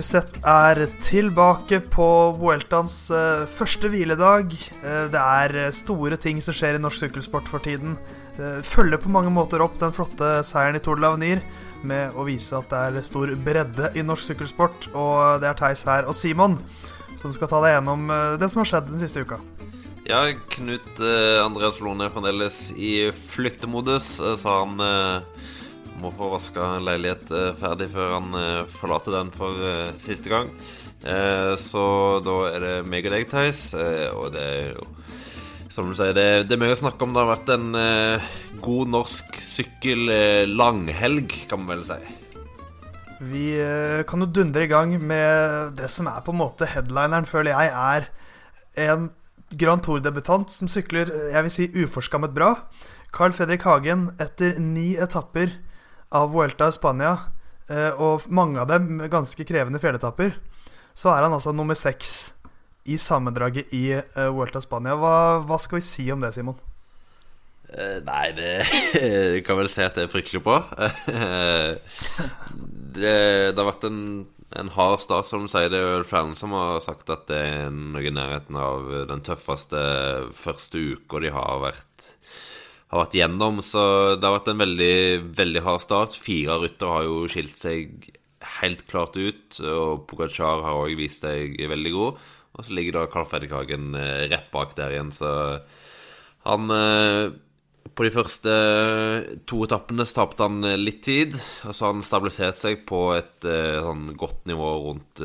Musett er tilbake på Vueltans uh, første hviledag. Uh, det er uh, store ting som skjer i norsk sykkelsport for tiden. følger på mange måter opp den flotte seieren i Tour de l'Avenir med å vise at det er stor bredde i norsk sykkelsport. Og det er Theis her og Simon som skal ta deg gjennom det som har skjedd den siste uka. Ja, Knut Andreas Lone er fremdeles i flyttemodus, så han må få vaska en leilighet eh, ferdig før han eh, forlater den for eh, siste gang. Så da er det meg og deg, Theis. Og det er jo som du sier, det, det, er mye å snakke om. Det har vært en god norsk sykkel-langhelg, kan man vel si. Vi kan jo dundre i gang med det som er på en måte headlineren, føler jeg, er en Grand Tour-debutant som sykler jeg vil si uforskammet bra. Carl Fredrik Hagen etter ni etapper av Vuelta i Spania, eh, og mange av dem ganske krevende fjelletapper, så er han altså nummer seks i sammendraget i uh, of Spania. Hva, hva, skal vi si om det, Simon? Uh, nei, det kan vel si at det er fryktelig på. det, det, har vært en, en hard start, som du sier. Det er flere som har sagt at det er noe i nærheten av den tøffeste første uka de har vært har vært gjennom. Så det har vært en veldig, veldig hard start. Fire ryttere har jo skilt seg helt klart ut, og Pogacar har òg vist seg veldig god. Og så ligger da Carl Fredrik Hagen eh, rett bak der igjen, så han eh, På de første to etappene så tapte han litt tid, og så har han stabilisert seg på et eh, sånn godt nivå rundt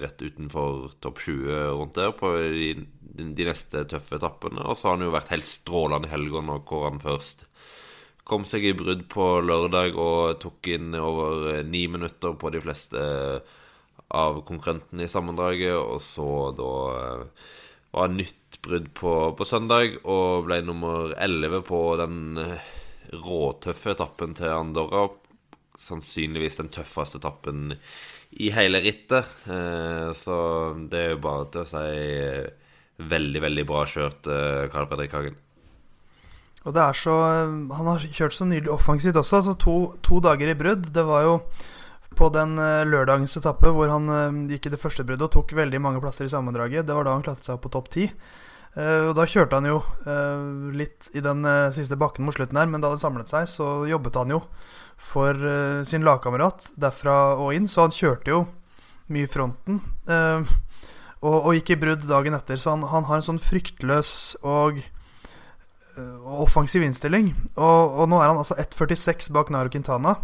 rett utenfor topp 20 rundt der på de de neste tøffe etappene. Og så har han jo vært helt strålende i helga nå, hvor han først kom seg i brudd på lørdag og tok inn over eh, ni minutter på de fleste av konkurrenten i sammendraget. Og så da eh, var nytt brudd på, på, søndag og ble nummer elleve på den eh, råtøffe etappen til Andorra. Sannsynligvis den tøffeste etappen i hele rittet. Så det er jo bare til å si veldig, veldig bra kjørt, Karl Fredrik Hagen. Og det er så Han har kjørt så nydelig offensivt også. Altså to, to dager i brudd. Det var jo på den uh, lørdagens etappe hvor han uh, gikk i det første bruddet og tok veldig mange plasser i sammendraget. Det var da han klatret seg opp på topp ti. Uh, og da kjørte han jo litt i den siste bakken mot slutten her, men da det samlet seg, så jobbet han jo for sin lagkamerat derfra og inn. Så han kjørte jo mye fronten. Og, og gikk i brudd dagen etter. Så han, han har en sånn fryktløs og, offensiv innstilling. Og, og, nå er han altså 1,46 bak Naro Quintana.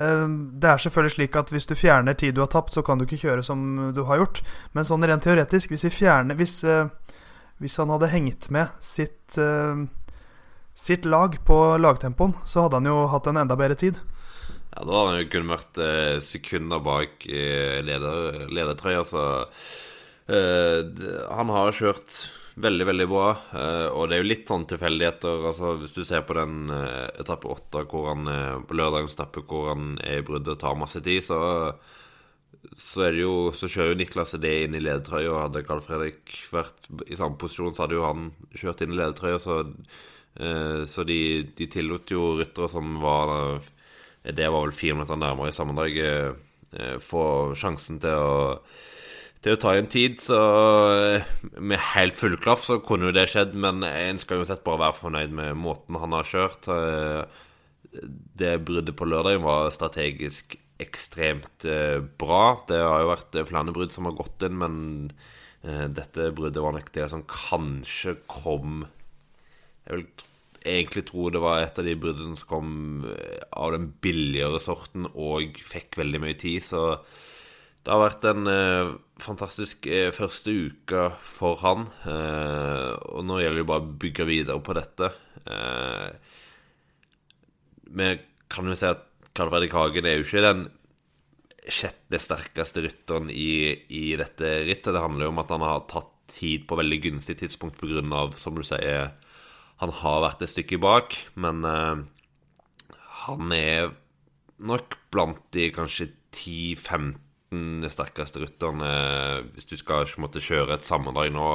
Uh, det er selvfølgelig slik at hvis du fjerner tid du har tapt, så kan du ikke kjøre som du har gjort. Men sånn rent teoretisk, hvis vi fjerner Hvis, uh, hvis han hadde hengt med sitt, sitt lag på lagtempoen, så hadde han jo hatt en enda bedre tid. Ja, da hadde han jo kun vært sekunder bak leder, ledertrøya, så Uh, han har kjørt veldig, veldig bra. Uh, og det er jo litt sånn tilfeldigheter. Altså, hvis du ser på den uh, etappe åtte på lørdagens etappe hvor han er i bruddet og tar masse tid, så, så, jo, så kjører jo Niklas det inn i ledertrøya. Og hadde Carl Fredrik vært i samme posisjon, så hadde jo han kjørt inn i ledertrøya. Så, så de, de, tillot jo ryttere som var Det var vel fire minutter nærmere i sammendraget, få sjansen til å til å ta en tid, så eh, med helt full klaff så kunne jo det skjedd, men en skal uansett bare være fornøyd med måten han har kjørt. Eh, det bruddet på lørdag var strategisk ekstremt eh, bra. Det har jo vært flere brudd som har gått inn, men dette bruddet var nok det som kanskje kom Jeg vil egentlig tro det var et av de bruddene som kom av den billigere sorten og fikk veldig mye tid, så det har vært en eh, fantastisk eh, første uke for han. Eh, og nå gjelder det bare å bygge videre på dette. Eh, vi kan jo si at Karl Fredrik Hagen er jo ikke den sjette sterkeste rytteren i, i, dette rittet. Det handler jo om at han har tatt tid på veldig gunstig tidspunkt pga., som du sier, han har vært et stykke bak. Men eh, han er nok blant de kanskje 10-15 sterkeste rytterne hvis du skal en kjøre et sammendrag nå.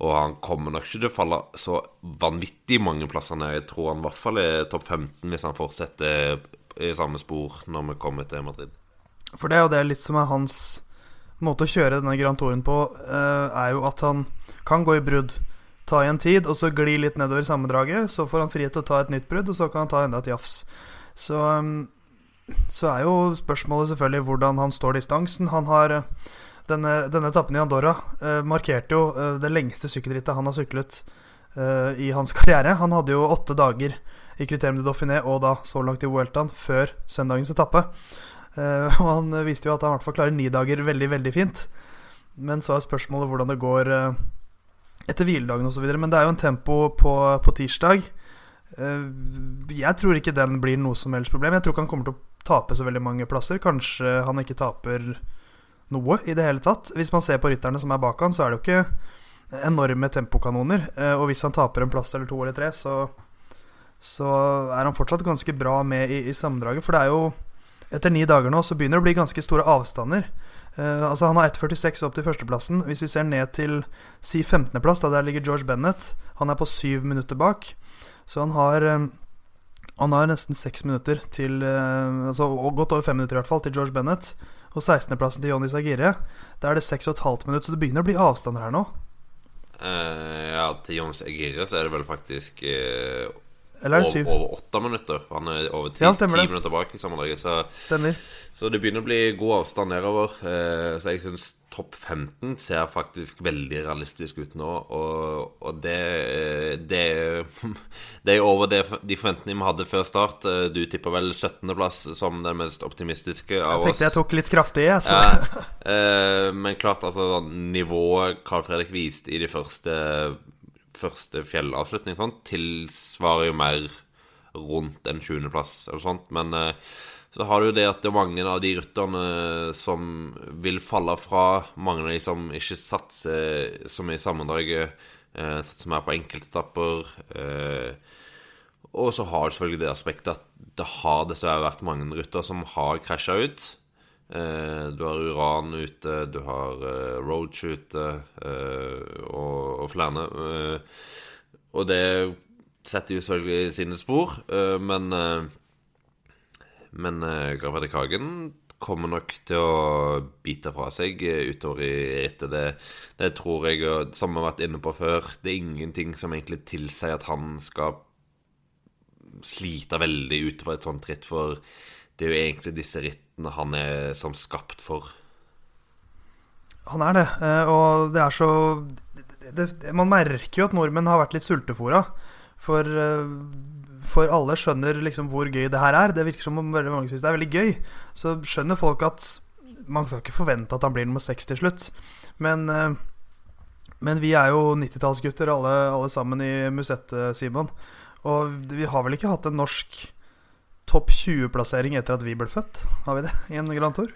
Og han kommer nok ikke til å falle så vanvittig mange plasser ned. Jeg tror han i hvert fall er topp 15 hvis han fortsetter i samme spor når vi kommer til Madrid. For det er jo det litt som er hans måte å kjøre denne Grand Touren på, uh, er jo at han kan gå i brudd, ta igjen tid, og så gli litt nedover sammendraget. Så får han frihet til å ta et nytt brudd, og så kan han ta enda et jafs. Så, um, så er jo spørsmålet selvfølgelig hvordan han står distansen. Han har uh, denne, denne etappen i Andorra eh, markerte jo det lengste sykkelrittet han har syklet i hans karriere. Han hadde jo åtte dager i Criterium de Dauphiné og da så langt i Vueltaen før søndagens etappe. Uh, og han viste jo at han i hvert fall klarer ni dager veldig, veldig fint. Men så er spørsmålet hvordan det går uh, etter hviledagen osv. Men det er jo en tempo på, på tirsdag. Jeg tror ikke den blir noe som helst problem. Jeg tror ikke han kommer til å tape så veldig mange plasser. Kanskje han ikke taper noe i det hele tatt. Hvis man ser på rytterne som er bak han, så er det jo ikke enorme tempokanoner. og hvis han taper en plass eller to eller tre, så, så er han fortsatt ganske bra med i, i sammendraget. For det er jo etter ni dager nå så begynner det å bli ganske store avstander. Uh, altså Han har 1,46 opp til førsteplassen. Hvis vi ser ned til si 15.-plass, da der ligger George Bennett. Han er på syv minutter bak. Så han har um, Han har nesten seks minutter til uh, Altså godt over fem minutter i hvert fall til George Bennett. Og 16.-plassen til Johnny Sagire. Da er det 6,5 minutter, så det begynner å bli avstander her nå. Uh, ja, til Johnny Sagire så er det vel faktisk eller er syv? Over åtte minutter. Han er over ti, ja, ti minutter bak i sammendraget. Så, så det begynner å bli god avstand nedover. Eh, så jeg syns topp 15 ser faktisk veldig realistisk ut nå. Og, og det, eh, det, det er over det, de forventningene vi hadde før start. Eh, du tipper vel 17.-plass som den mest optimistiske av oss. Jeg tenkte jeg tok litt kraftig, jeg. Ja, eh, men klart, altså nivået Carl Fredrik viste i de første første fjellavslutning sånn, tilsvarer jo mer rundt en 20.-plass eller sånt. Men eh, så har du jo det at det er mange av de rytterne som vil falle fra. Mange av de som ikke satser så mye i sammendraget, eh, satser mer på enkeltetapper. Eh, og så har du selvfølgelig det aspektet at det har dessverre vært mange rytter som har krasja ut. Eh, du har Uran ute, du har uh, Roach ute, uh, og, og flere. Og det setter jo selvfølgelig sine spor, men Men uh, Kagen kommer nok til å bite fra seg utover i rittet. Det, det, tror jeg, som vi har vært inne på før, det er ingenting som egentlig tilsier at han skal slite veldig utover et sånt ritt, for det er jo egentlig disse rittene han er som skapt for. Han er det, eh, og det er så det, det, Man merker jo at nordmenn har vært litt sultefòra. For, eh, for alle skjønner liksom hvor gøy det her er. Det virker som om veldig mange syns det er veldig gøy. Så skjønner folk at man skal ikke forvente at han blir nummer seks til slutt. Men, eh, men vi er jo 90-tallsgutter alle, alle, sammen i Musette, Simon. Og vi har vel ikke hatt en norsk topp 20-plassering etter at vi ble født? Har vi det i en Grand Tour?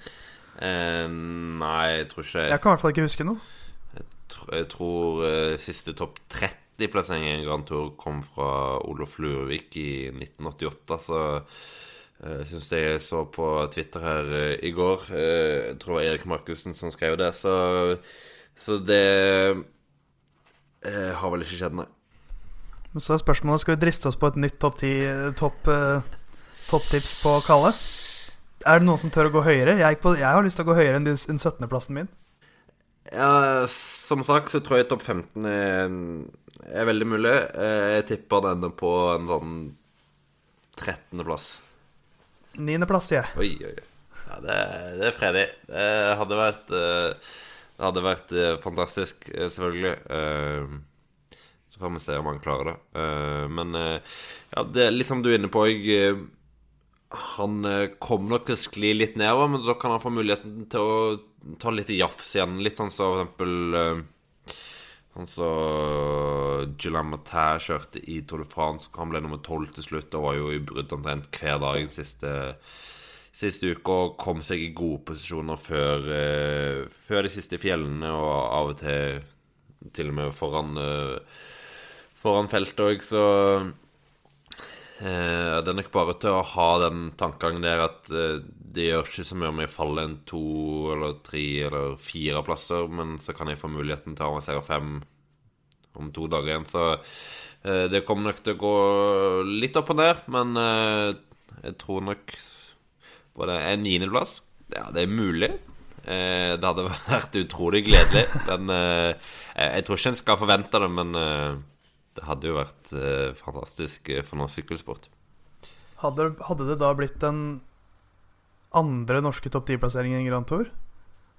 Eh, nei, jeg tror ikke Jeg kan i hvert fall ikke huske noe. Jeg, tr jeg tror uh, siste topp 30-plassering i en Grand Tour kom fra Olof Lurvik i 1988. Så uh, jeg syns det jeg så på Twitter her uh, i går Jeg tror det var Erik Markussen som skrev det. Så, så det har vel ikke skjedd, nei. Men så er spørsmålet Skal vi driste oss på et nytt topp 10 topp Topptips på Kalle? Er det noen som tør å gå høyere? Jeg, på, jeg har lyst til å gå høyere enn, enn 17.-plassen min. Ja, som sagt så tror jeg topp 15 er, er, veldig mulig. Eh, jeg tipper denne på en sånn 13.-plass. 9.-plass, sier jeg. Oi, oi, oi. Ja, det, det er fredig. Det hadde vært eh, Det hadde vært eh, fantastisk, selvfølgelig. Så får vi se om han klarer det. Men ja, det er litt som du er inne på. Jeg han eh, kommer nok til å skli litt nedover, men da kan han få muligheten til å ta litt jafs igjen. Litt sånn som for eksempel uh, Sånn som Gillan Matin kjørte i Tour de France. Han ble nummer tolv til slutt og var jo i brudd omtrent hver dag siste, siste uke. Og kom seg i gode posisjoner før, uh, før de siste fjellene, og av og til til og med foran, foran feltet òg, så Eh, det er nok bare til å ha den tankegangen der at eh, det gjør ikke så mye om jeg faller en to eller tre eller fire plasser, men så kan jeg få muligheten til å avansere fem om to dager igjen. Så eh, det kommer nok til å gå litt opp og ned, men eh, jeg tror nok både en niendeplass Ja, det er mulig. Eh, det hadde vært utrolig gledelig, men eh, jeg, tror ikke en skal forvente det, men det hadde jo vært eh, fantastisk eh, for norsk sykkelsport. Hadde, hadde det da blitt den andre norske topp 10-plasseringen i Grand Tour?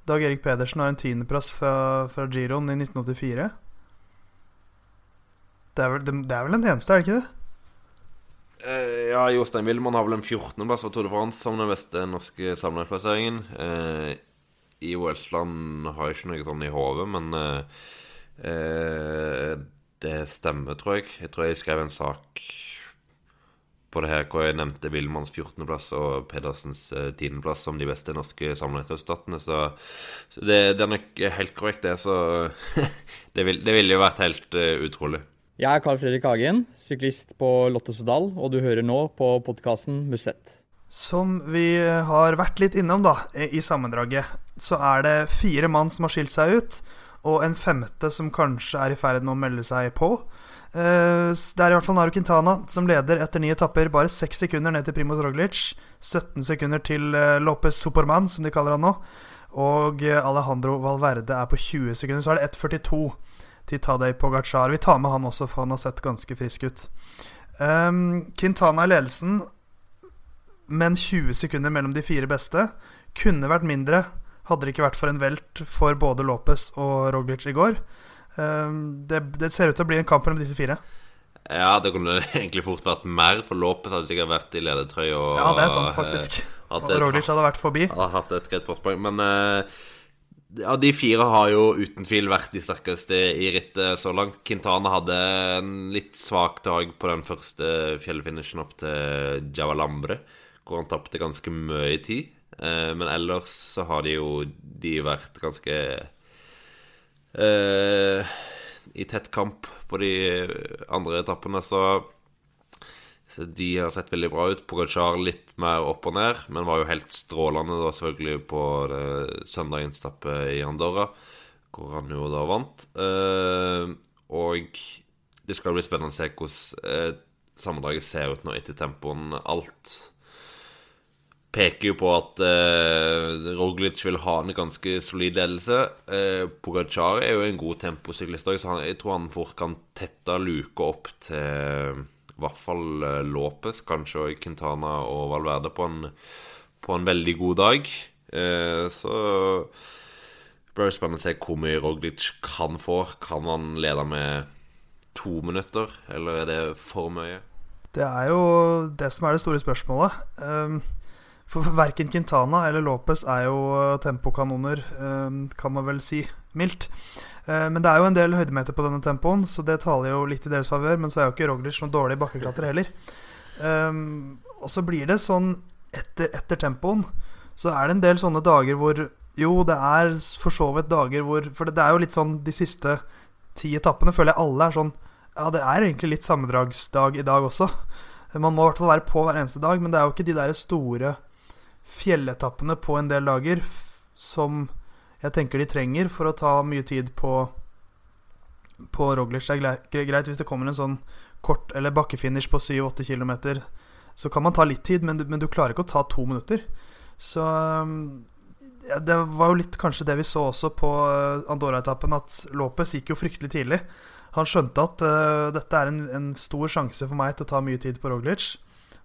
Dag Erik Pedersen har en tiendeplass fra, fra Giron i 1984. Det er, vel, det, det er vel den eneste, er det ikke det? Eh, ja, Jostein Wilman har vel en 14.-plass for Tour de France som den beste norske sammenlagtplasseringen. Eh, I Weltland har jeg ikke noe sånn i hodet, men eh, eh, det stemmer, tror jeg. Jeg tror jeg skrev en sak på det her hvor jeg nevnte Wilmans 14.-plass og Pedersens eh, 10.-plass som de beste norske sammenlagtresultatene. Så, så det, det er nok helt korrekt, det. Så det, vil, det ville jo vært helt uh, utrolig. Jeg er Carl Fredrik Hagen, syklist på Lotto Sodal, og du hører nå på podkasten Musett. Som vi har vært litt innom da, i sammendraget, så er det fire mann som har skilt seg ut, og en femte som kanskje er i ferd med å melde seg på. Eh, Det er i hvert fall Naru Quintana som leder etter ni etapper, bare seks sekunder ned til Primoz Roglic. 17 sekunder til eh, Lopez Superman, som de kaller han nå. Og eh, Alejandro Valverde er på 20 sekunder. Så er det 1,42 til Tadej Pogacar. Vi tar med han også, for han har sett ganske frisk ut. Um, Quintana i ledelsen, men 20 sekunder mellom de fire beste. Kunne vært mindre, hadde det ikke vært for en velt for både Lopez og Roglic i går. Um, det, det ser ut til å bli en kamp mellom disse fire. Ja, det kunne egentlig fort vært mer, for Lopez hadde sikkert vært i ledertrøya. Ja, det er sant, faktisk. eh, Og Roglic hadde vært forbi. Hadde hatt et greit forsprang. Men eh, ja, de fire har jo uten tvil vært de sterkeste i rittet så langt. Quintana hadde en litt svak dag på den første fjellfinishen opp til Javalambre, hvor han tapte ganske mye tid. Eh, men ellers så har de jo de vært ganske uh, i tett kamp på de andre etappene, så så de har sett veldig bra ut. Pogacar litt mer opp og ned, men var jo helt strålende da selvfølgelig på søndagens etappe i Andorra, hvor han jo da vant. Eh, og det skal bli spennende å se hvordan eh, sammendraget ser ut nå etter tempoen. Alt peker jo på at eh, Roglic vil ha en ganske solid ledelse. Eh, Pogacar er jo en god temposyklist òg, så han, jeg tror han fort kan tette luka opp til i hvert fall eh, Lopez, kanskje òg Quintana og Valverde på en, på en veldig god dag. Eh, så blir det spennende å se hvor mye Roglic kan få. Kan han lede med to minutter, eller er det for mye? Det er jo det som er det store spørsmålet. Um, for verken Quintana eller Lopez er jo uh, tempokanoner, um, kan man vel si mildt. Uh, men det er jo en del høydemeter på denne tempoen, så det taler jo litt i deres favør. Men så er jo ikke Roglic noen dårlig bakkeklatrer heller. Og så blir det sånn etter, etter tempoen, så er det en del sånne dager hvor Jo, det er for så vidt dager hvor For det er jo litt sånn de siste ti etappene føler jeg alle er sånn Ja, det er egentlig litt sammendragsdag i dag også. Man må i hvert fall være på hver eneste dag, men det er jo ikke de der store fjelletappene på en del dager som jeg tenker de trenger for å ta mye tid på På Roglic. Det er greit, hvis det kommer en sånn kort eller bakkefinish på 7-8 km, så kan man ta litt tid, men du, men du klarer ikke å ta to minutter. Så um, ja, Det var jo litt kanskje det vi så også på uh, Andorra-etappen, at Lopez gikk jo fryktelig tidlig. Han skjønte at uh, dette er en, en stor sjanse for meg til å ta mye tid på Roglic.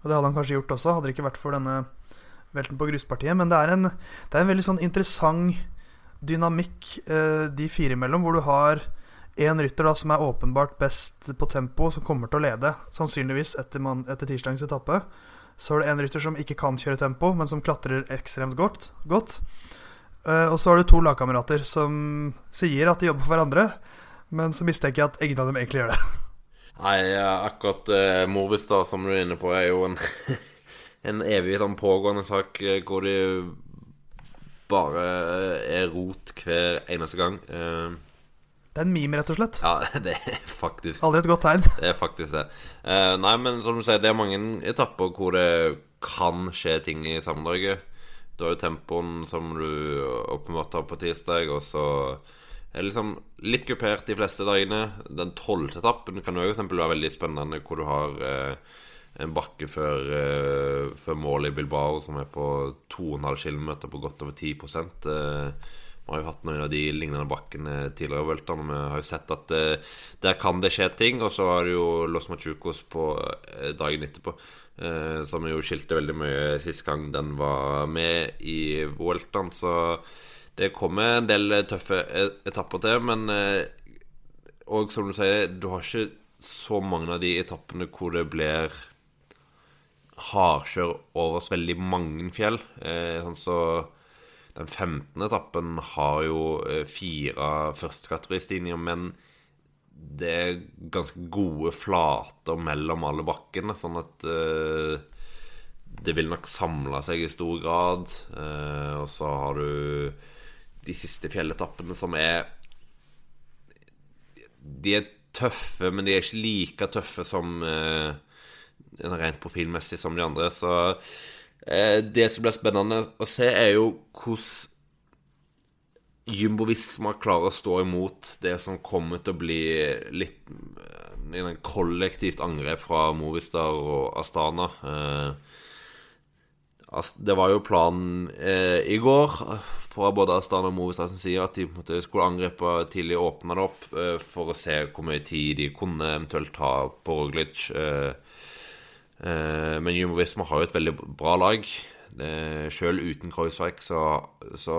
Og det hadde han kanskje gjort også, hadde det ikke vært for denne velten på gruspartiet. Men det er en, det er en veldig sånn interessant dynamikk eh, de fire imellom, hvor du har en rytter da som er åpenbart best på tempo, som kommer til å lede, sannsynligvis etter, man, etter tirsdagens etappe. Så er det en rytter som ikke kan kjøre tempo, men som klatrer ekstremt godt. godt. Eh, og så har du to lagkamerater som sier at de jobber for hverandre, men så mistenker jeg at ingen av dem egentlig gjør det. Nei, akkurat eh, Movistar, som du er inne på, er jo en, en evig sånn pågående sak eh, hvor det bare eh, er rot hver eneste gang. Eh, Det er en meme, rett og slett. Ja, det er faktisk Aldri et godt tegn. Det er faktisk det. Nei, men som du sier, det er mange etapper hvor det kan skje ting i Samme-Norge. Du har jo tempoen som du åpenbart har på tirsdag, og så er liksom litt kupert de fleste dagene. Den tolvte etappen kan jo eksempel være veldig spennende, hvor du har eh, en bakke før, uh, før målet i Bilbao som er på 2,5 km på godt over 10 uh, Vi har jo hatt noen av de lignende bakkene tidligere i og Vi har jo sett at uh, der kan det skje ting. Og så har du jo Los Machucos på uh, dagen etterpå. uh, som jo skilte veldig mye sist gang den var med i Vueltaen. Så det kommer en del tøffe etapper til. Men eh, Og som du sier, du har ikke så mange av de etappene hvor det blir hardkjør over oss veldig mange fjell. Eh, sånn så Den 15. etappen har jo eh, fire førstekategoristlinjer, men det er ganske gode flater mellom alle bakkene, sånn at eh, det vil nok samle seg i stor grad. Og så har du de siste fjelletappene som er De er tøffe, men de er ikke like tøffe som eh, rent profilmessig som de andre. Så eh, det som blir spennende å se, er jo hvordan Jumbo Visma klarer å stå imot det som kommer til å bli litt eh, en kollektivt angrep fra Movistar og Astana. Eh, det var jo planen eh, i går fra både Astana og Movistar sin side at de måte, skulle angripe tidlig og åpne det opp eh, for å se hvor mye tid de kunne eventuelt ta på Roglic. Eh, men Jumbo Visma har jo et veldig bra lag. Sjøl uten Kreuzweig så, så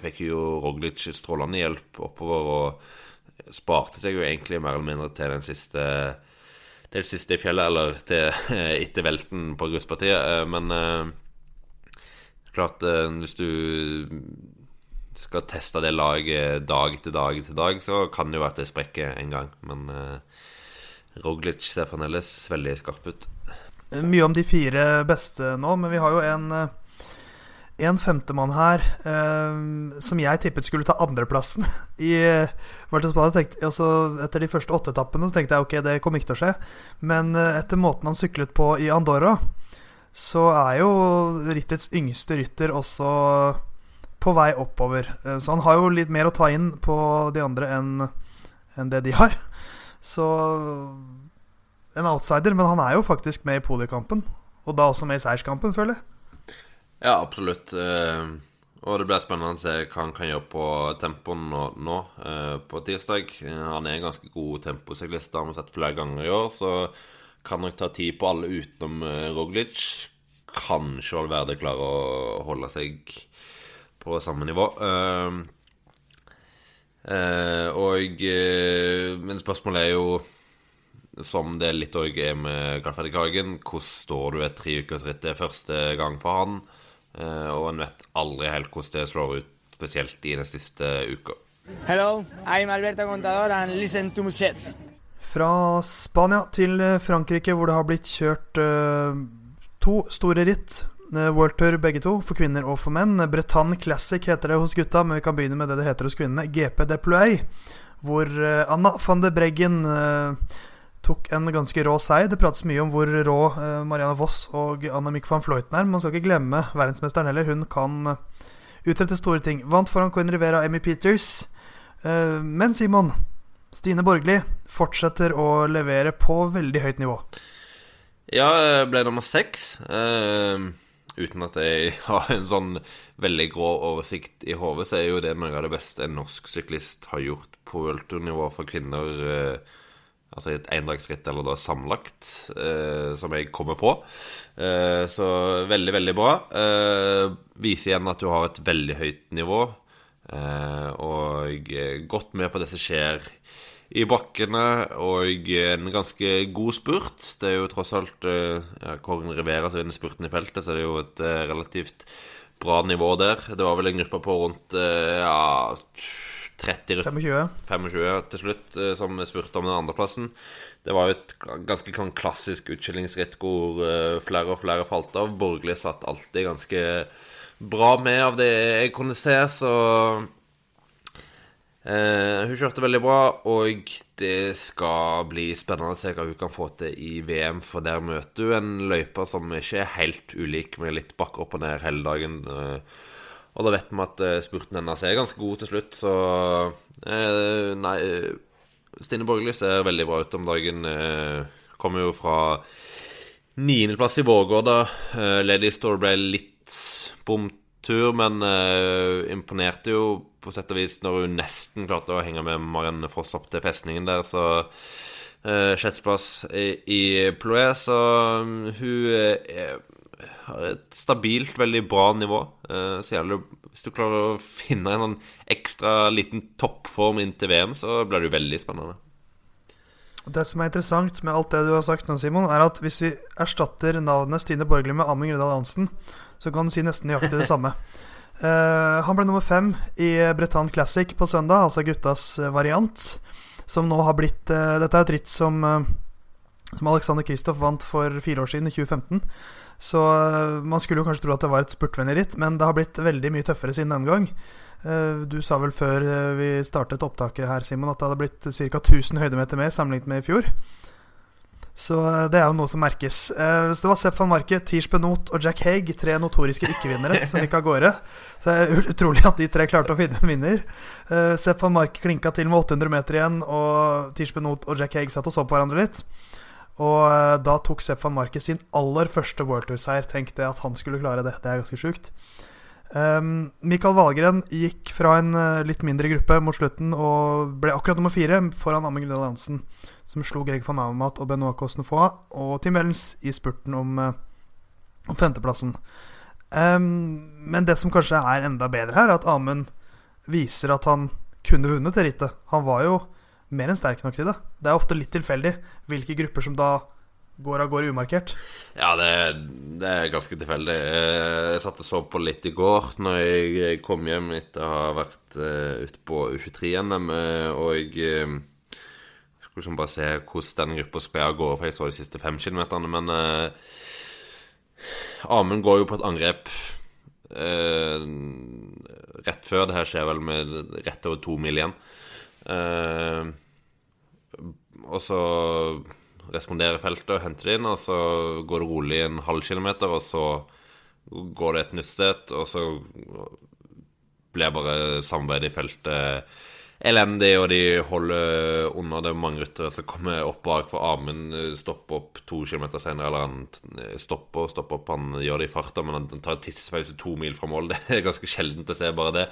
fikk jo Roglic strålende hjelp oppover og sparte seg jo egentlig mer eller mindre til den siste til det siste fjellet, eller til etter velten på gruspartiet. Men klart, hvis du skal teste det laget dag etter dag etter dag, så kan det jo være at det sprekker en gang. Men Roglic ser fremdeles veldig skarp ut mye om de fire beste nå, men vi har jo en, en femtemann her eh, som jeg tippet skulle ta andreplassen i altså, Etter de første åtte etappene så tenkte jeg ok, det kom ikke til å skje. Men etter måten han syklet på i Andorra, så er jo rittets yngste rytter også på vei oppover. Så han har jo litt mer å ta inn på de andre enn enn det de har. Så en outsider, men han er jo faktisk med i poliokampen. Og da også med i seierskampen, føler jeg. Ja, absolutt. Og det blir spennende å se hva han kan gjøre på tempoen nå, nå på tirsdag. Han er en ganske god temposyklist, har vi sett flere ganger i år. Så kan nok ta tid på alle utenom Roglic. Kanskje Valverde klarer å holde seg på samme nivå. Og Men spørsmålet er jo som det litt òg er med Garferdighagen. Hvordan står du et treukersritt? Det er første gang for han. Og en vet aldri helt hvordan det slår ut, spesielt i den siste uka. Hello, I'm Alberto Contador and listen to Muschets. Fra Spania til Frankrike, hvor det har blitt kjørt uh, to store ritt. World Tour begge to, for kvinner og for menn. Bretagne Classic heter det hos gutta, men vi kan begynne med det det heter hos kvinnene. GP Deploy, hvor uh, Anna van de Breggen uh, tok en ganske rå seier. Det prates mye om hvor rå eh, Marianne Voss og Annemiek van Vleuten er. Man skal ikke glemme verdensmesteren heller. Hun kan utrette store ting. Vant foran Coin Rivera og Emmy Peters. Eh, men Simon, Stine Borgli fortsetter å levere på veldig høyt nivå. Ja, jeg ble nummer seks. Uh, uten at jeg har en sånn veldig grå oversikt i hodet, så er jo det noe av det beste en norsk syklist har gjort på worldtour-nivå for kvinner. Uh, Altså i et endagsritt eller da sammenlagt, eh, som jeg kommer på. Eh, så veldig, veldig bra. Eh, viser igjen at du har et veldig høyt nivå. Eh, og godt med på det som skjer i bakkene, og en ganske god spurt. Det er jo tross alt eh, ja, Kåren Rivera som vinner spurten i feltet, så det er jo et eh, relativt bra nivå der. Det var vel en gruppe på rundt eh, ja 30 25. 25 til slutt, som spurte om den andreplassen. Det var jo et ganske klassisk utskillingsritt hvor flere og flere falt av. Borgerlig satt alltid ganske bra med av det jeg kunne se, så Eh, hun kjørte veldig bra, og det skal bli spennende å se hva hun kan få til i VM, for der møter hun en løype som ikke er helt ulik, med litt bakker opp og ned hele dagen. Eh, og da vet vi at eh, spurten hennes er ganske god til slutt, så eh, Nei, Stine Borgli ser veldig bra ut om dagen. Eh, kommer jo fra niendeplass i Vårgård, da. Eh, Lady Store ble litt bomtur, men imponerte jo på sett og vis når hun nesten klarte å henge med Marianne Foss opp til festningen der, så uh, Sjetteplass i, i Ploé, så um, hun uh, har et stabilt, veldig bra nivå. Uh, så gjelder det Hvis du klarer å finne en sånn ekstra liten toppform inn til VM, så blir det jo veldig spennende. Det som er interessant med alt det du har sagt nå, Simon, er at hvis vi erstatter navnet Stine Borgli med Amund Grødal Hansen, så kan du si nesten nøyaktig det samme. Uh, han ble nummer fem i Bretagne Classic på søndag, altså guttas eh, variant. Som nå har blitt uh, Dette er et ritt som, uh, som Alexander Kristoff vant for fire år siden, i 2015. Så man skulle jo kanskje tro at det var et spurtvennlig ritt, men det har blitt veldig mye tøffere siden den gang. Du sa vel før vi startet opptaket her, Simon, at det hadde blitt ca. 1000 høydemeter mer sammenlignet med i fjor. Så eh, det er jo noe som merkes. Eh, så det var Sepp van Marke, Tiers Benot og Jack Haig, tre notoriske ikke-vinnere, som gikk av gårde. Så det er utrolig at de tre klarte å finne en vinner. Eh, Sepp van Marke klinka til med 800 meter igjen, og Tiers Benot og Jack Haig satt og så på hverandre litt. Og da tok Sepp van Marke sin aller første World Tour-seier. Tenkte at han skulle klare det. Det er ganske sjukt. Um, Mikael Wahlgren gikk fra en uh, litt mindre gruppe mot slutten og ble akkurat nummer fire foran Amund Grønland Hansen som slo Greg van Avermaet og Benoit Cosnefoy, og Tim Wellens i spurten om, eh, om femteplassen. Um, men det som kanskje er enda bedre her, er at Amund viser at han kunne vunnet det rittet. Han var jo mer enn sterk nok til det. Det er ofte litt tilfeldig hvilke grupper som da går av gårde umarkert. Ja, det, det, er ganske tilfeldig. Jeg satt og så på litt i går når jeg kom hjem etter å ha vært uh, ute på U23-NM, og jeg skulle liksom bare se hvordan den gruppa skal av gårde, for jeg så de siste fem kilometerne. Men uh, Amund går jo på et angrep eh, rett før. Det her skjer vel med rett over to mil igjen. Uh, og så responderer feltet og henter det inn, og så går det rolig en halv kilometer, og så går det et nytt sted, og så blir bare samarbeidet i feltet elendig, og de holder unna. Det er mange ryttere som kommer opp bak, for Amund stopper opp to kilometer senere. Eller han stopper og stopper opp, han gjør det i farta, men han tar tissepause to mil fra mål. Det er ganske sjeldent å se bare det.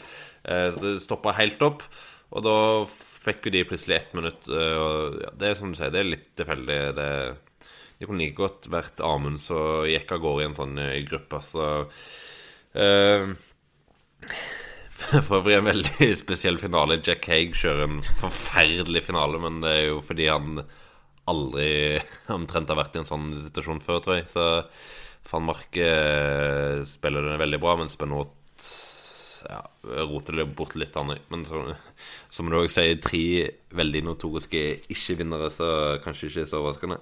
Eh, så det stopper helt opp, og da fikk jo de plutselig ett minutt. Og det er som du sier, det er litt tilfeldig. Det, det kunne like godt vært Amund som gikk av gårde i en sånn gruppe. Så uh, for øvrig en veldig spesiell finale. Jack Haig kjører en forferdelig finale, men det er jo fordi han aldri omtrent har vært i en sånn situasjon før, tror jeg. Så van Marke eh, spiller den veldig bra, mens Benot ja, roter det bort litt. Men så, som du òg sier, tre veldig notoriske ikke-vinnere, så kanskje ikke så overraskende.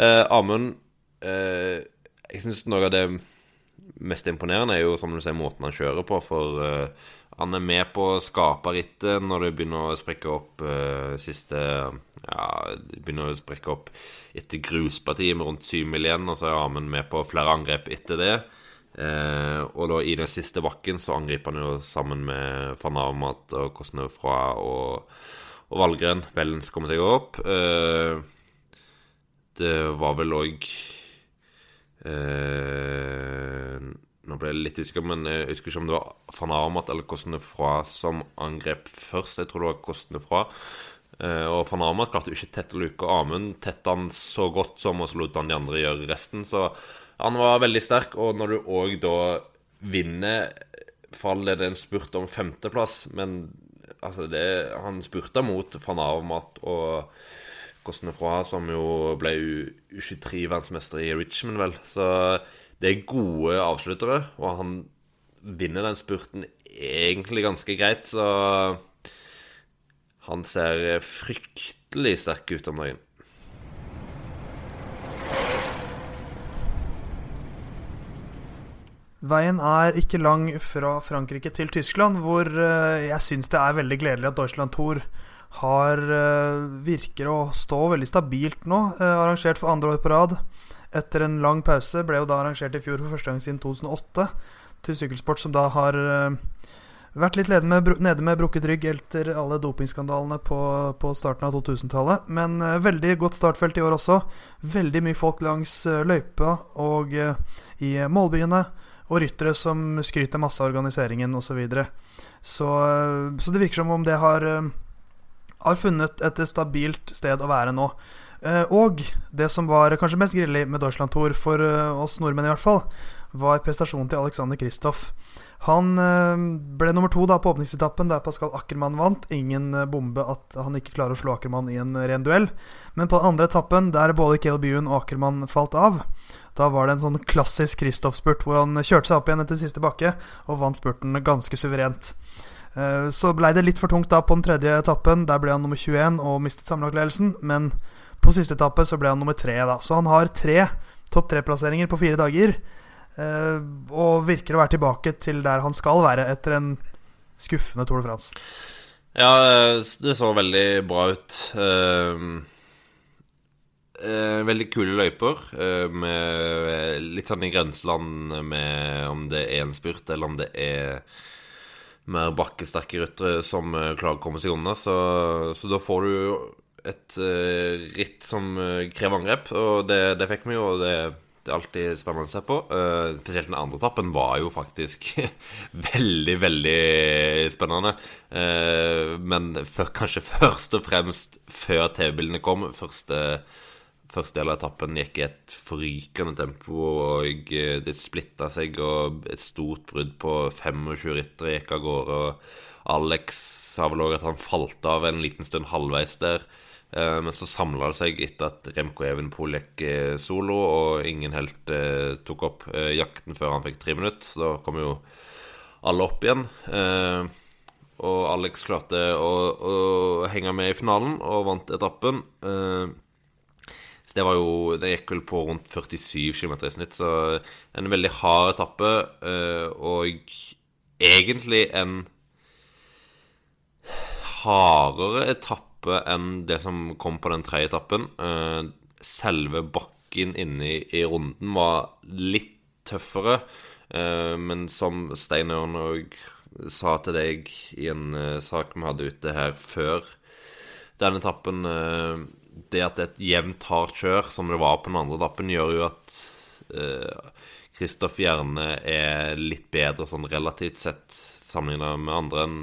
Eh, Amund eh, Jeg syns noe av det mest imponerende er jo som du sier, måten han kjører på. For eh, han er med på å skape rittet når det begynner å sprekke opp uh, siste Ja, det begynner å sprekke opp etter gruspartiet med rundt syv mil igjen, og så er Amund med på flere angrep etter det. Uh, og da i den siste bakken så angriper han jo sammen med van Armat og Kosnøfra og, og Valgren. Vellens kommer seg opp. Eh, det var vel òg nå ble jeg litt usikker, men jeg husker ikke om det var van Armat eller Kostene fra som angrep først. Jeg tror det var Kostene fra. Eh, og van Armat klarte jo ikke tette luka. Amund tette han så godt som, og så lot han de andre gjøre resten. Så han var veldig sterk. Og når du òg da vinner, faller det en spurt om femteplass. Men altså, det, han spurta mot van Avermat og Kostene fra, som jo ble U23-verdensmester i Richmond, vel. Så det er gode avsluttere, og han vinner den spurten egentlig ganske greit, så han ser fryktelig sterk ut om dagen. Veien er ikke lang fra Frankrike til Tyskland, hvor eh, jeg syns det er veldig gledelig at Deutschland Tour har, eh, virker å stå veldig stabilt nå. Eh, arrangert for andre år på rad. Etter en lang pause. Ble jo da arrangert i fjor for første gang siden 2008. Til sykkelsport som da har vært litt med, nede med brukket rygg etter alle dopingskandalene på, på starten av 2000-tallet. Men veldig godt startfelt i år også. Veldig mye folk langs løypa og i målbyene og ryttere som skryter masse av organiseringen osv. Så, videre. så Så det virker som om det har, eh, har funnet et stabilt sted å være nå. Eh, og det som var kanskje mest grillig med Deutschland Tour, for eh, oss nordmenn i hvert fall, var prestasjonen til Alexander Kristoff. Han ble nummer to da på åpningsetappen, der Pascal Ackermann vant. Ingen bombe at han ikke klarer å slå Ackermann i en ren duell. Men på den andre etappen, der både Cale Buen og Ackermann falt av, da var det en sånn klassisk Kristoff-spurt hvor han kjørte seg opp igjen etter siste bakke og vant spurten ganske suverent. Eh, så blei det litt for tungt da på den tredje etappen. Der ble han nummer 21 og mistet sammenlagtledelsen. Men på siste etappe så ble han nummer tre, da. Så han har tre topp tre-plasseringer på fire dager. Eh, og virker å være tilbake til der han skal være etter en skuffende Tour de France. Ja, det så veldig bra ut. Uh, Eh, veldig kule løyper. Eh, litt sånn i grenseland med om det er en spurt, eller om det er mer bakkesterke ryttere som eh, klarer å komme seg unna. Så, så da får du et ritt som krever angrep, og det, det fikk vi jo. og det, det er alltid spennende å se på. Uh, spesielt den andre etappen var jo faktisk veldig, veldig spennende. Uh, men for, kanskje først og fremst før TV-bildene kom. Første Første del av etappen gikk i et forrykende tempo, og eh, det splitta seg, og et stort brudd på 25 ryttere gikk av gårde. og Alex sa vel òg at han falt av en liten stund halvveis der. Eh, men så samla det seg etter at Remco Evenpool gikk eh, solo, og ingen helt tok opp jakten før han fikk tre minutter. Så da kom jo alle opp igjen. og Alex klarte å, å, henge med i finalen og vant etappen. Så det var jo Det gikk vel på rundt 47 km i snitt, så en veldig hard etappe. Eh, og egentlig en hardere etappe enn det som kom på den tredje etappen. Eh, selve bakken inne i runden var litt tøffere, eh, men som Stein Ørn òg sa til deg i en sak vi hadde ute her før denne etappen det at det er et jevnt, hardt kjør, som det var på den andre etappen, gjør jo at Kristoff eh, gjerne er litt bedre sånn relativt sett sammenlignet med andre enn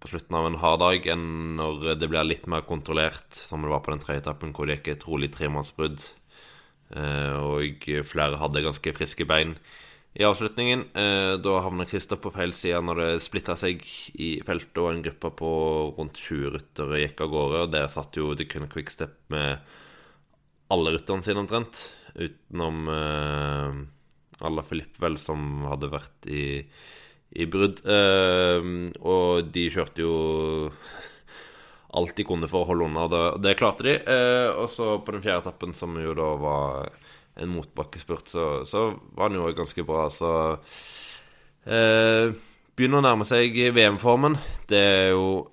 på slutten av en hard dag, enn når det blir litt mer kontrollert, som det var på den tredje etappen, hvor det gikk et rolig tremannsbrudd, eh, og flere hadde ganske friske bein i avslutningen. Eh, da havner Christer på feil side når det splitta seg i feltet, og en gruppe på rundt 20 ryttere gikk av gårde. og Der satt jo The Kunne Quickstep med alle rytterne sine omtrent, utenom eh, Alla Filip, vel, som hadde vært i, i brudd. Eh, og de kjørte jo alt de kunne for å holde unna, det, det klarte de. Eh, og så på den fjerde etappen, som jo da var en motbakkespurt, så, så var han jo ganske bra. Så eh, Begynner å nærme seg VM-formen. Det er jo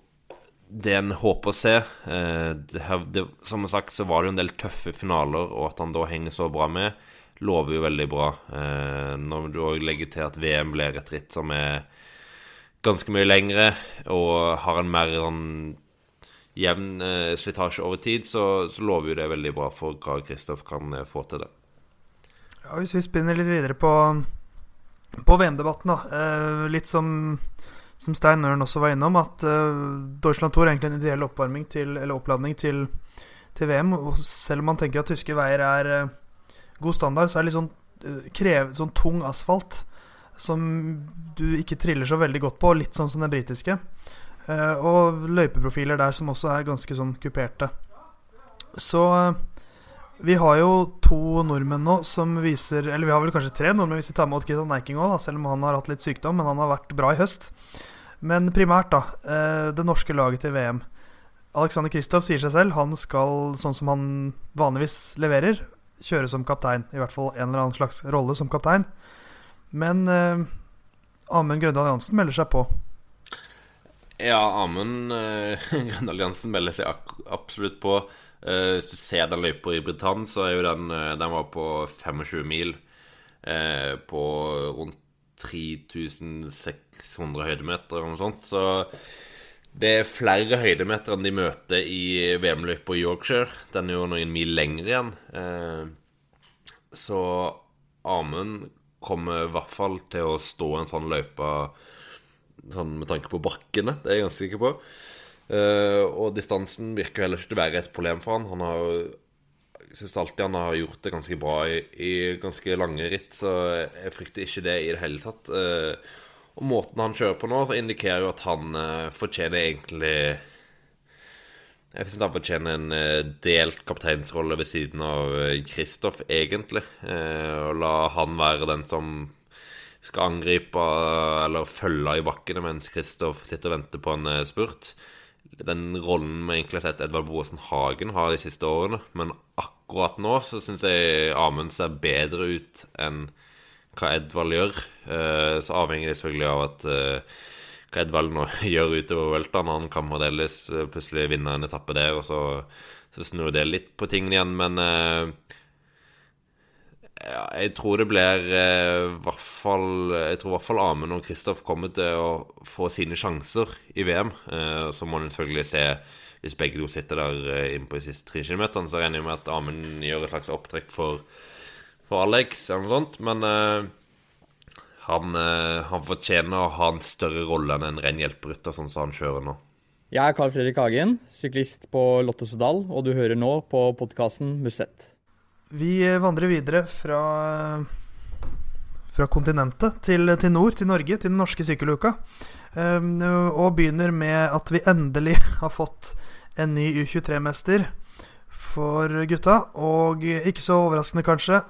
det en håper å se. Eh, det, det, som sagt så var det jo en del tøffe finaler, og at han da henger så bra med, lover jo veldig bra. Eh, når du òg legger til at VM blir et ritt som er ganske mye lengre, og har en mer sånn jevn eh, slitasje over tid, så, så, lover jo det veldig bra for hva Kristoff kan eh, få til det. Ja, Hvis vi spinner litt videre på, på VM-debatten, da. Eh, litt som, som Stein Ørn også var innom, at eh, Deutschland Tour er egentlig en ideell oppvarming til, eller oppladning til, til, VM. Og selv om man tenker at tyske veier er eh, god standard, så er det litt sånn, eh, krev, sånn tung asfalt som du ikke triller så veldig godt på, litt sånn som den britiske. Eh, og løypeprofiler der som også er ganske sånn kuperte. Så eh, vi har jo to nordmenn nå som viser Eller vi har vel kanskje tre nordmenn hvis vi tar med Odd Kristian Eiking òg, selv om han har hatt litt sykdom. Men han har vært bra i høst. Men primært, da. Det norske laget til VM. Alexander Kristoff sier seg selv han skal, sånn som han vanligvis leverer, kjøre som kaptein. I hvert fall en eller annen slags rolle som kaptein. Men eh, Amund Grøndal Jansen melder seg på. Ja, Amund eh, Grøndal Jansen melder seg absolutt på. Eh, hvis du ser den løypa i Britannia, så er jo den eh, Den var på 25 mil. Eh, på rundt 3600 høydemeter eller noe sånt. Så det er flere høydemeter enn de møter i VM-løypa i Yorkshire. Den er jo noen mil lenger igjen. Eh, så Amund kommer i hvert fall til å stå en sånn løype sånn med tanke på bakkene. Det er jeg ganske sikker på. Uh, og distansen virker heller ikke til å være et problem for han. Han har jeg syns alltid han har gjort det ganske bra i, i, ganske lange ritt, så jeg frykter ikke det i det hele tatt. Og måten han kjører på nå, så indikerer jo at han uh, fortjener egentlig Jeg syns han fortjener en delt kapteinsrolle ved siden av Kristoff, egentlig. og la han være den som skal angripe eller følge i bakkene mens Kristoff sitter og venter på en spurt den rollen vi egentlig har sett Edvard Boasen Hagen har de siste årene. Men akkurat nå så syns jeg Amund ser bedre ut enn hva Edvald gjør. Eh, så avhenger det selvfølgelig av at eh, hva Edvald nå gjør utover veltene. Han kan fremdeles eh, plutselig vinne en etappe der, og så, så snur det litt på tingene igjen. Men ja, jeg tror det blir eh, hvert fall Jeg tror i hvert fall Amund og Kristoff kommer til å få sine sjanser i VM. Eh, så må en selvfølgelig se Hvis begge to sitter der eh, inne på de siste tre kilometerne, så regner jeg med at Amund gjør et slags opptrekk for, for Alex eller noe sånt. Men uh, han, uh, han, fortjener å ha en større rolle enn en ren hjelperytter, sånn som han kjører nå. Jeg er Carl Fredrik Hagen, syklist på Lotto Sodal, og du hører nå på podkasten Musett. Vi vandrer videre fra, fra kontinentet til, til, nord, til Norge, til den norske sykkeluka. Um, og begynner med at vi endelig har fått en ny U23-mester for gutta. Og ikke så overraskende, kanskje,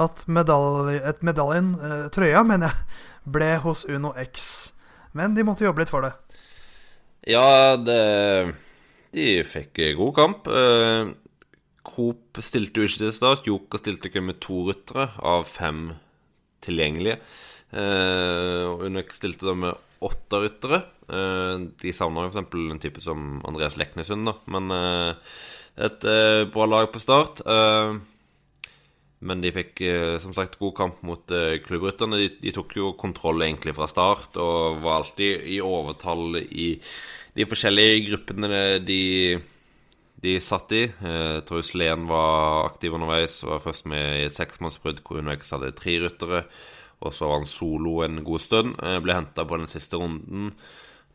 at medalje, et medaljen, uh, trøya, mener jeg, ble hos Uno X. Men de måtte jobbe litt for det. Ja, det De fikk god kamp. Uh, Coop stilte jo ikke til start. Joker stilte ikke med to ryttere av fem tilgjengelige. Eh, og Unek stilte da med åtte ryttere. Eh, de savna jo f.eks. en type som Andreas Leknesund, da. Men eh, et eh, bra lag på start. Eh, men de fikk eh, som sagt god kamp mot klubbrytterne. De, de, tok jo kontroll egentlig fra start og var alltid i overtall i de forskjellige gruppene de de satt i. Eh, Torjus Lehn var aktiv underveis. Var først med i et seksmannsbrudd hvor hun vekst hadde tre ryttere. Og så var han solo en god stund. Eh, ble henta på den siste runden.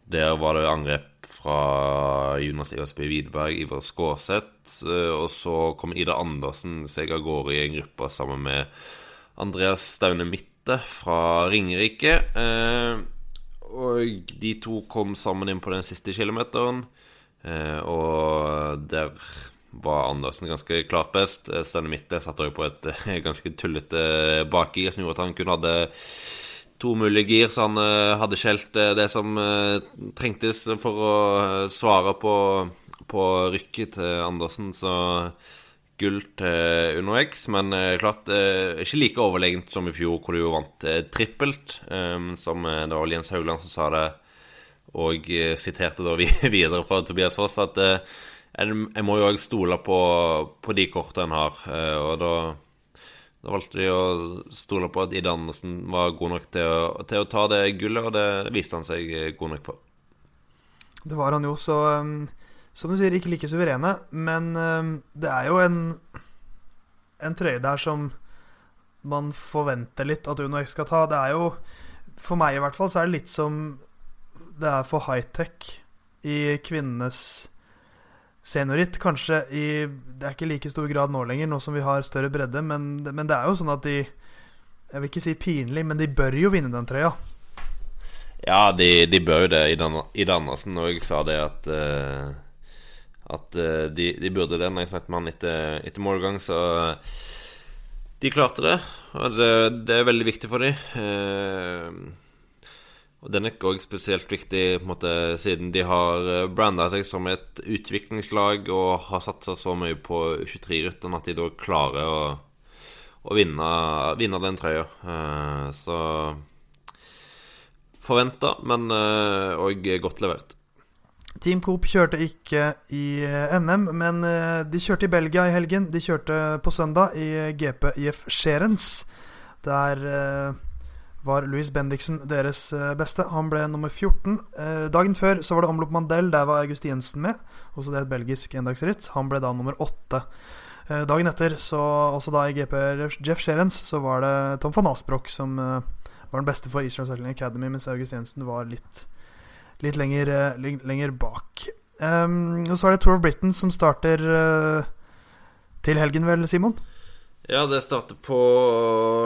Der var det angrep fra Jonas Iversby Widerberg, Ivar Skåseth. Eh, og så kom Ida Andersen seg av gårde i en gruppe sammen med Andreas Staune Mitte fra Ringerike. Eh, og de to kom sammen inn på den siste kilometeren. Eh, og der var Andersen ganske klart best. Staune Mitte satte òg på et ganske tullete bakgir som gjorde at han kun hadde to mulige gir, så han hadde skjelt det som trengtes for å svare på, på rykket til Andersen. Så gull til Uno X, men klart ikke like overlegent som i fjor, hvor du jo vant trippelt. som det var Jens Haugland som sa det og eh, siterte da videre fra Tobias Foss at eh, jeg må jo òg stole på, på, de kortene en har. Eh, og da, da, valgte de å stole på at Ida Andersen var god nok til å, til å, ta det gullet, og det viste han seg god nok på. Det var han jo, så som du sier, ikke like suverene. Men det er jo en, en trøye der som man forventer litt at Uno X skal ta. Det er jo, for meg i hvert fall, så er det litt som det er for high-tech i kvinnenes senioritt. Kanskje i Det er ikke like stor grad nå lenger, nå som vi har større bredde, men, men det er jo sånn at de Jeg vil ikke si pinlig, men de bør jo vinne den trøya. Ja, de, de bør jo det. Ida Andersen òg sa det at uh, At uh, de, de, burde det når jeg snakket med han etter, etter målgang, så de klarte det. Og det, det er veldig viktig for dem. Og Den er ikke òg spesielt viktig måte, siden de har eh, branda seg som et utviklingslag og har satsa så mye på 23-rutten at de da klarer å, å vinne, vinne den trøya. Eh, så forventa, men òg godt levert. Team Coop kjørte ikke i NM, men de kjørte i Belgia i helgen. De kjørte på søndag i GP IF Scherens. Der var Louis Bendiksen deres beste. Han ble nummer 14. Dagen før så var det omlopp Mandel. Der var August Jensen med. Også det er et belgisk endagsritt. Han ble da nummer åtte. Dagen etter, så også da i GP Jeff Sherens, så var det Tom van Asbrock som var den beste for Israel Cycling Academy, mens August Jensen var litt, litt lenger, lenger, bak. Um, og så er det Tour of Britain som starter til helgen, vel, Simon? Ja, det starter på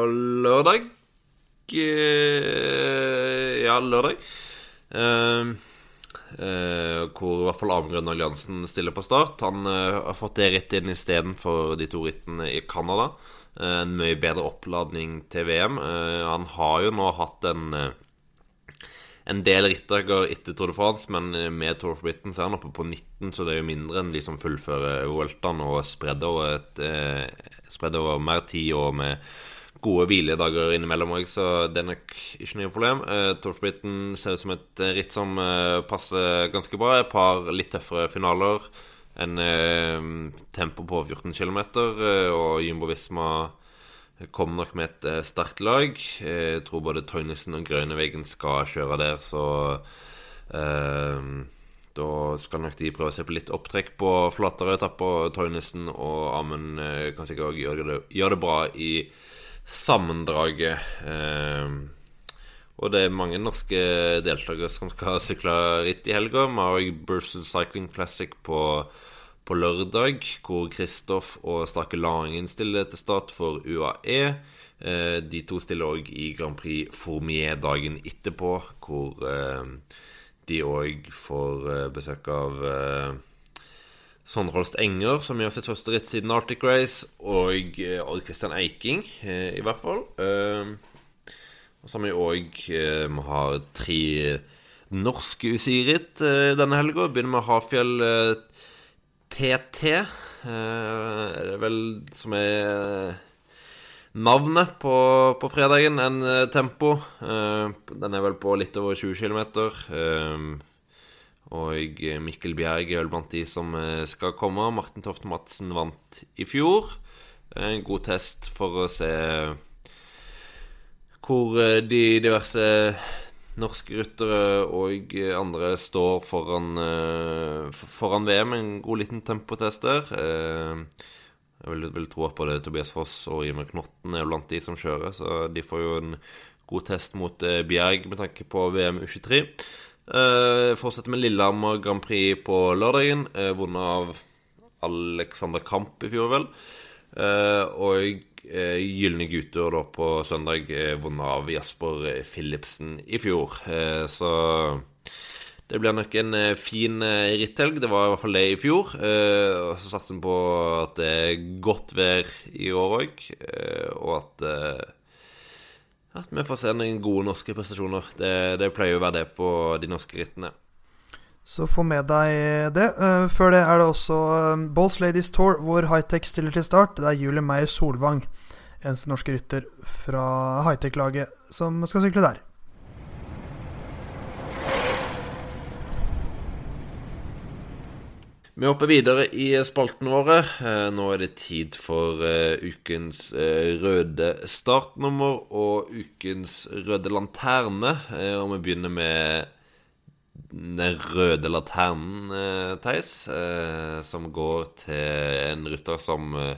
lørdag. Uh, ja, lørdag. Uh, hvor i hvert fall Amund Alliansen stiller på start. Han har fått det rett inn istedenfor de to rittene i Canada. En mye bedre oppladning til VM. Han har jo nå hatt en en del rittdager etter Tour de France, men med Tour of Britain så er han oppe på 19, så det er jo mindre enn de som fullfører Vueltaen og spredd over, et, eh, over mer tid og med gode hviledager innimellom òg, så det er nok ikke noe problem. Uh, Tour of ser ut som et ritt som uh, passer ganske bra. Et par litt tøffere finaler. En uh, tempo på 14 km, og Jumbo Visma Kommer nok med et uh, sterkt lag. Jeg tror både Tøynesen og Grønevegen skal kjøre der, så uh, Da skal nok de prøve å se på litt opptrekk på flatere etapper. Tøynesen og Amund uh, kan sikkert òg gjøre, gjøre, det bra i sammendraget. og det er mange norske deltakere som skal sykle ritt i helga. Vi har òg Burson Cycling Classic på på lørdag, hvor Kristoff og Stake Langen stiller til start for UAE. Eh, de to stiller òg i Grand Prix Formier dagen etterpå, hvor eh, de òg får eh, besøk av Sondre Enger, som gjør sitt første ritt siden Arctic Race, og Odd Christian Eiking, i hvert fall. Og så har vi òg Vi har tre norske UCI-ritt denne helga. Begynner med Hafjell TT. Eh, er vel som er navnet på, på fredagen. En eh, tempo. Eh, den er vel på litt over 20 km. Og Mikkel Bjerg er vel blant de som skal komme. Martin Toft Madsen vant i fjor. En god test for å se hvor de diverse norske ryttere og andre står foran, foran VM. En god liten tempotest der. Jeg vil, vil, tro på det. Tobias Foss og Jimmy Knotten er blant de som kjører, så de får jo en god test mot Bjerg med tanke på VM U23. Uh, fortsetter med Lillehammer Grand Prix på lørdagen, uh, vunnet av Alexander Kamp i fjor, vel. og eh, Gylne gutter da på søndag, vunnet av Jasper Philipsen i fjor. Så det blir nok en fin ritthelg. Det var i hvert fall det i fjor. Og så satser vi på at det er godt vær i år òg, og at at vi får se noen gode norske prestasjoner. Det, det pleier å være det på de norske rittene. Så få med deg det. Uh, før det er det også Bolls Balls Ladies Tour, hvor Hightech stiller til start. Det er Julie Meyer Solvang, eneste norske rytter fra Hightech-laget, som skal sykle der. Vi hopper videre i spaltene våre. Uh, nå er det tid for uh, ukens røde startnummer og ukens røde lanterne. og vi begynner med den røde laternen, eh, Theis, eh, som går til en rytter som eh,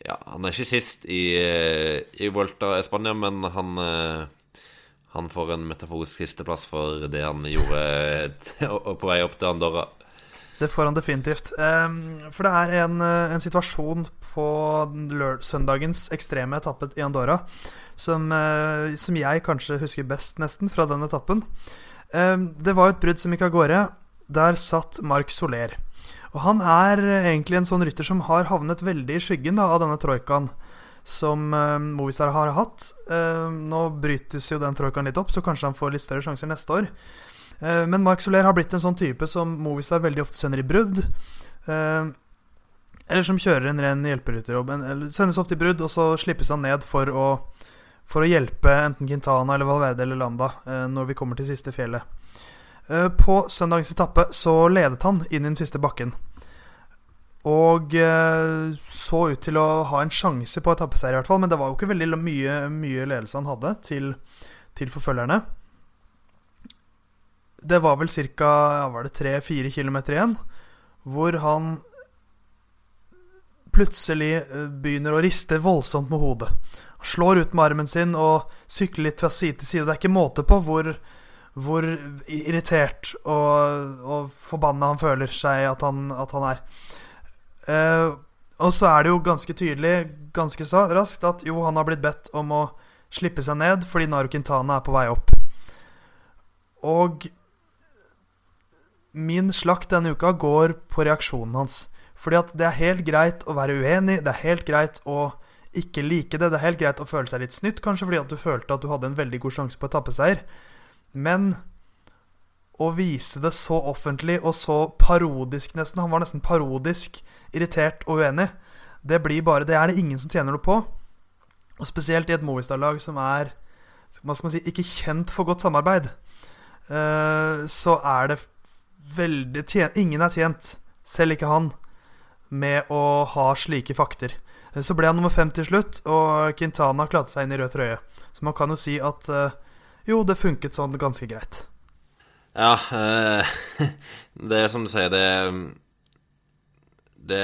Ja, han er ikke sist i, eh, i Volta i Spania, men han eh, han får en metaforisk sisteplass for det han gjorde på vei opp til Andorra. Det får han definitivt. For det er en, en situasjon på søndagens ekstreme etappe i Andorra som, uh, som jeg kanskje husker best, nesten, fra den etappen. Det var et brudd som gikk av gårde. Der satt Mark Soler. Og han er egentlig en sånn rytter som har havnet veldig i skyggen da, av denne troikaen som uh, Movistar har hatt. Nå brytes jo den troikaen litt opp, så kanskje han får litt større sjanser neste år. Uh, men Mark Soler har blitt en sånn type som Movistar veldig ofte sender i brudd. eller som kjører en ren hjelperytterjobb. Sendes ofte i brudd, og så slippes han ned for å, for å hjelpe enten Quintana eller Valverde eller Landa eh, når vi kommer til siste fjellet. Eh, på søndagens etappe så ledet han inn i den siste bakken. Og eh, så ut til å ha en sjanse på etappeseier, i hvert fall. Men det var jo ikke veldig mye, mye ledelse han hadde til, til forfølgerne. Det var vel ca. Ja, var det 3-4 km igjen, hvor han plutselig eh, begynner å riste voldsomt med hodet. Han slår ut med armen sin og sykler litt fra side til side. Det er ikke måte på hvor, hvor irritert og, og forbanna han føler seg at han, at han er. Eh, og så er det jo ganske tydelig, ganske raskt, at jo, han har blitt bedt om å slippe seg ned fordi Naru Quintana er på vei opp. Og min slakt denne uka går på reaksjonen hans. Fordi at det er helt greit å være uenig, det er helt greit å ikke like det. Det er helt greit å føle seg litt snytt, kanskje fordi at du følte at du hadde en veldig god sjanse på etappeseier. Men å vise det så offentlig og så parodisk, nesten Han var nesten parodisk irritert og uenig. Det blir bare Det er det ingen som tjener noe på. Og spesielt i et Movistar-lag som er skal man si, ikke kjent for godt samarbeid. Eh, så er det veldig tjent, Ingen er tjent, selv ikke han, med å ha slike fakter. Eh, Så ble han nummer fem til slutt, og Quintana klarte seg inn i rød trøye. Så man kan jo si at eh, jo, det funket sånn ganske greit. Ja, eh, det er som du sier, det Det,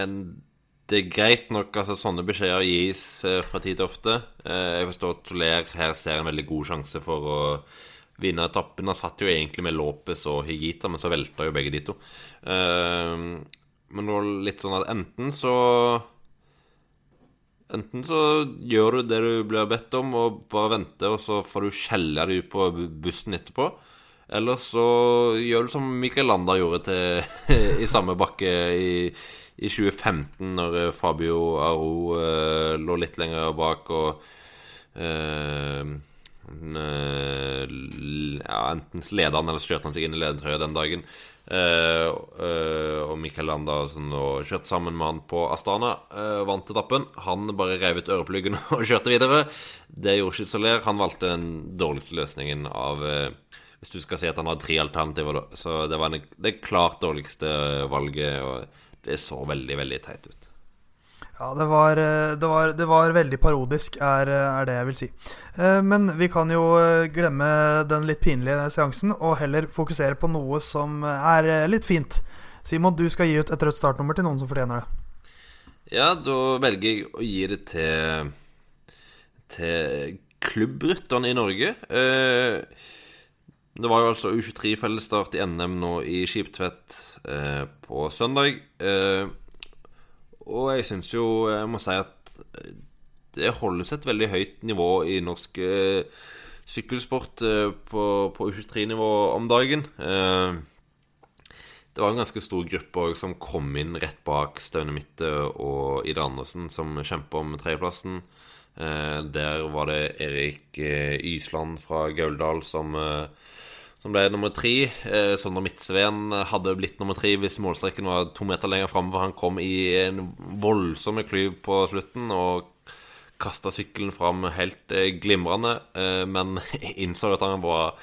det er greit nok altså, sånne beskjeder gis fra tid til ofte. Jeg forstår at Soler her ser en veldig god sjanse for å vinne etappen. Han satt jo egentlig med Lopez og Higita, men så velta jo begge de to. Eh, men det var litt sånn at enten så Enten så gjør du det du blir bedt om, og bare venter, og så får du skjelle deg ut på bussen etterpå. Eller så gjør du som Michael Landa gjorde til, i samme bakke i, i 2015, når eh, Fabio Aro eh, lå litt lenger bak og eh, ja, Enten leda han eller kjørte han seg inn i ledertrøya den dagen. Eh, eh, og Mikael Landa, som nå kjørte sammen med han på Astana, eh, vant etappen. Han bare rev ut ørepluggen og kjørte videre. Det gjorde ikke Soler. Han valgte den dårligste løsningen av eh, Hvis du skal si at han har tre alternativer, da. Så det var en, det klart dårligste valget, og det så veldig, veldig teit ut. Ja, det var, eh, det var, det var veldig parodisk, er, er det jeg vil si. Eh, Men vi kan jo eh, glemme den litt pinlige seansen, og heller fokusere på noe som er litt fint. Simon, du skal gi ut et rødt startnummer til noen som fortjener det. Ja, da velger jeg å gi det til Til klubbrytterne i Norge. Det var jo altså U23-fellesstart i NM nå i Skiptvet på søndag. Eh, og jeg syns jo Jeg må si at det holdes et veldig høyt nivå i norsk eh, sykkelsport eh, på, på U23-nivå om dagen. Eh, det var en ganske stor gruppe også, som kom inn rett bak Staune Mitte og Ida Andersen, som kjempa om tredjeplassen. Eh, der var det Erik eh, Ysland fra Gauldal som, eh, som ble nummer tre. Eh, Sondre Midtsveen hadde blitt nummer tre hvis målstreken var to meter lenger fram, for han kom i en voldsom klyv på slutten og kasta sykkelen fram helt eh, glimrende, eh, men innså at han var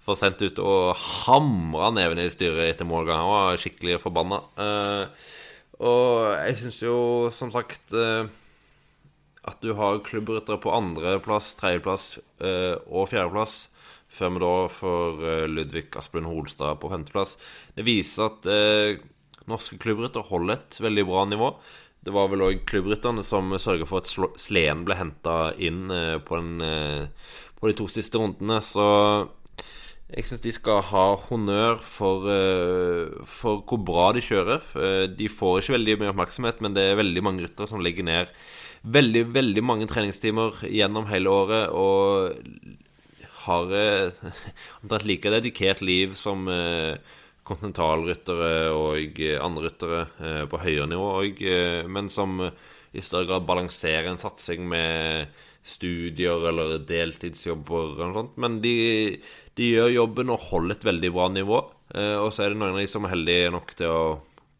for sent ute og hamra neven i styret etter målgang. Han var skikkelig forbanna. Eh, og jeg syns jo, som sagt eh, at du har klubbryttere på andreplass, tredjeplass eh, og fjerdeplass, før vi da får Ludvig Asplund Holstad på femteplass. Det viser at eh, norske klubbrytter holder et veldig bra nivå. Det var vel òg klubbrytterne som sørga for at Sleden ble henta inn eh, på, den, eh, på de to siste rundene. Så jeg syns de skal ha honnør for, eh, for hvor bra de kjører. Eh, De får ikke veldig mye oppmerksomhet, men det er veldig mange ryttere som legger ned veldig, veldig mange treningstimer gjennom hele året og har eh, omtrent like dedikert liv som eh, kontinentalryttere og eh, andre ryttere på høyere nivå, eh, men som i større grad balanserer en satsing med studier eller deltidsjobber eller noe sånt. Men de, de gjør jobben og holder et veldig bra nivå. Og så er det noen av de som er heldige nok til å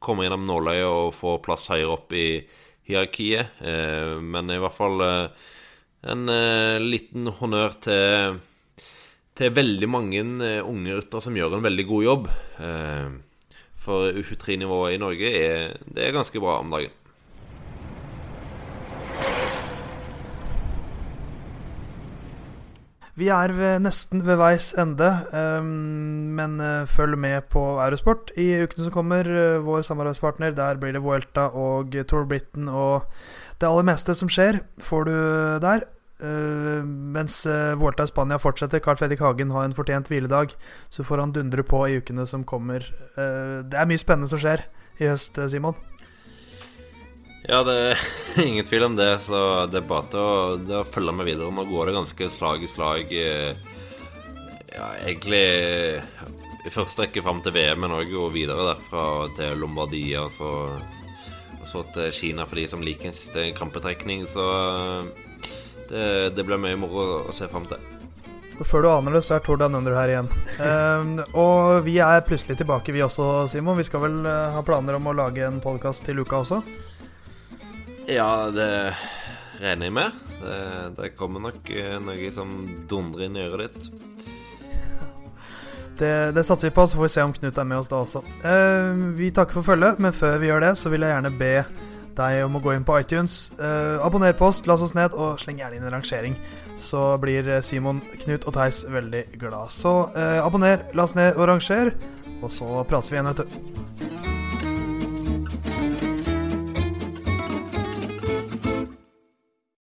komme gjennom nåløyet og få plass høyere opp i hierarkiet. Men i hvert fall en liten honnør til, til veldig mange eh, unge rutter som gjør en veldig god jobb. Eh, for U23-nivået i Norge er, det er ganske bra om dagen. Vi er ved, nesten ved veis ende, um, men følg med på Eurosport i ukene som kommer. Vår samarbeidspartner. Der blir det Vuelta og Tour Britain og det aller meste som skjer, får du der. Uh, mens Vuelta i Spania fortsetter. Carl Fredrik Hagen har en fortjent hviledag. Så får han dundre på i ukene som kommer. det er mye spennende som skjer i høst, Simon. Ja, det er ingen tvil om det. Så det er bare til å, å, følge med videre. Nå går det ganske slag i slag. Ja, egentlig i første rekke fram til VM, men òg videre derfra til Lombardia. Så, og så til Kina for de som liker en siste krampetrekning. Så det, det blir mye moro å se fram til. Og før du aner det, så er Tour Down Under her igjen. um, og vi er plutselig tilbake, vi også, Simon. Vi skal vel uh, ha planer om å lage en podkast til uka også? Ja, det regner jeg med. Det, det kommer nok eh, noe som dundrer inn i øret ditt. Det, det, satser vi på, så får vi se om Knut er med oss da også. Uh, vi takker for følget, men før vi gjør det, så vil jeg gjerne be deg om å gå inn på iTunes. Eh, abonner på oss, last oss ned, og sleng gjerne inn en rangering. Så blir eh, Simon, Knut og Theis veldig glad. Så eh, abonner, last ned og ranger, og så prates vi igjen, vet du.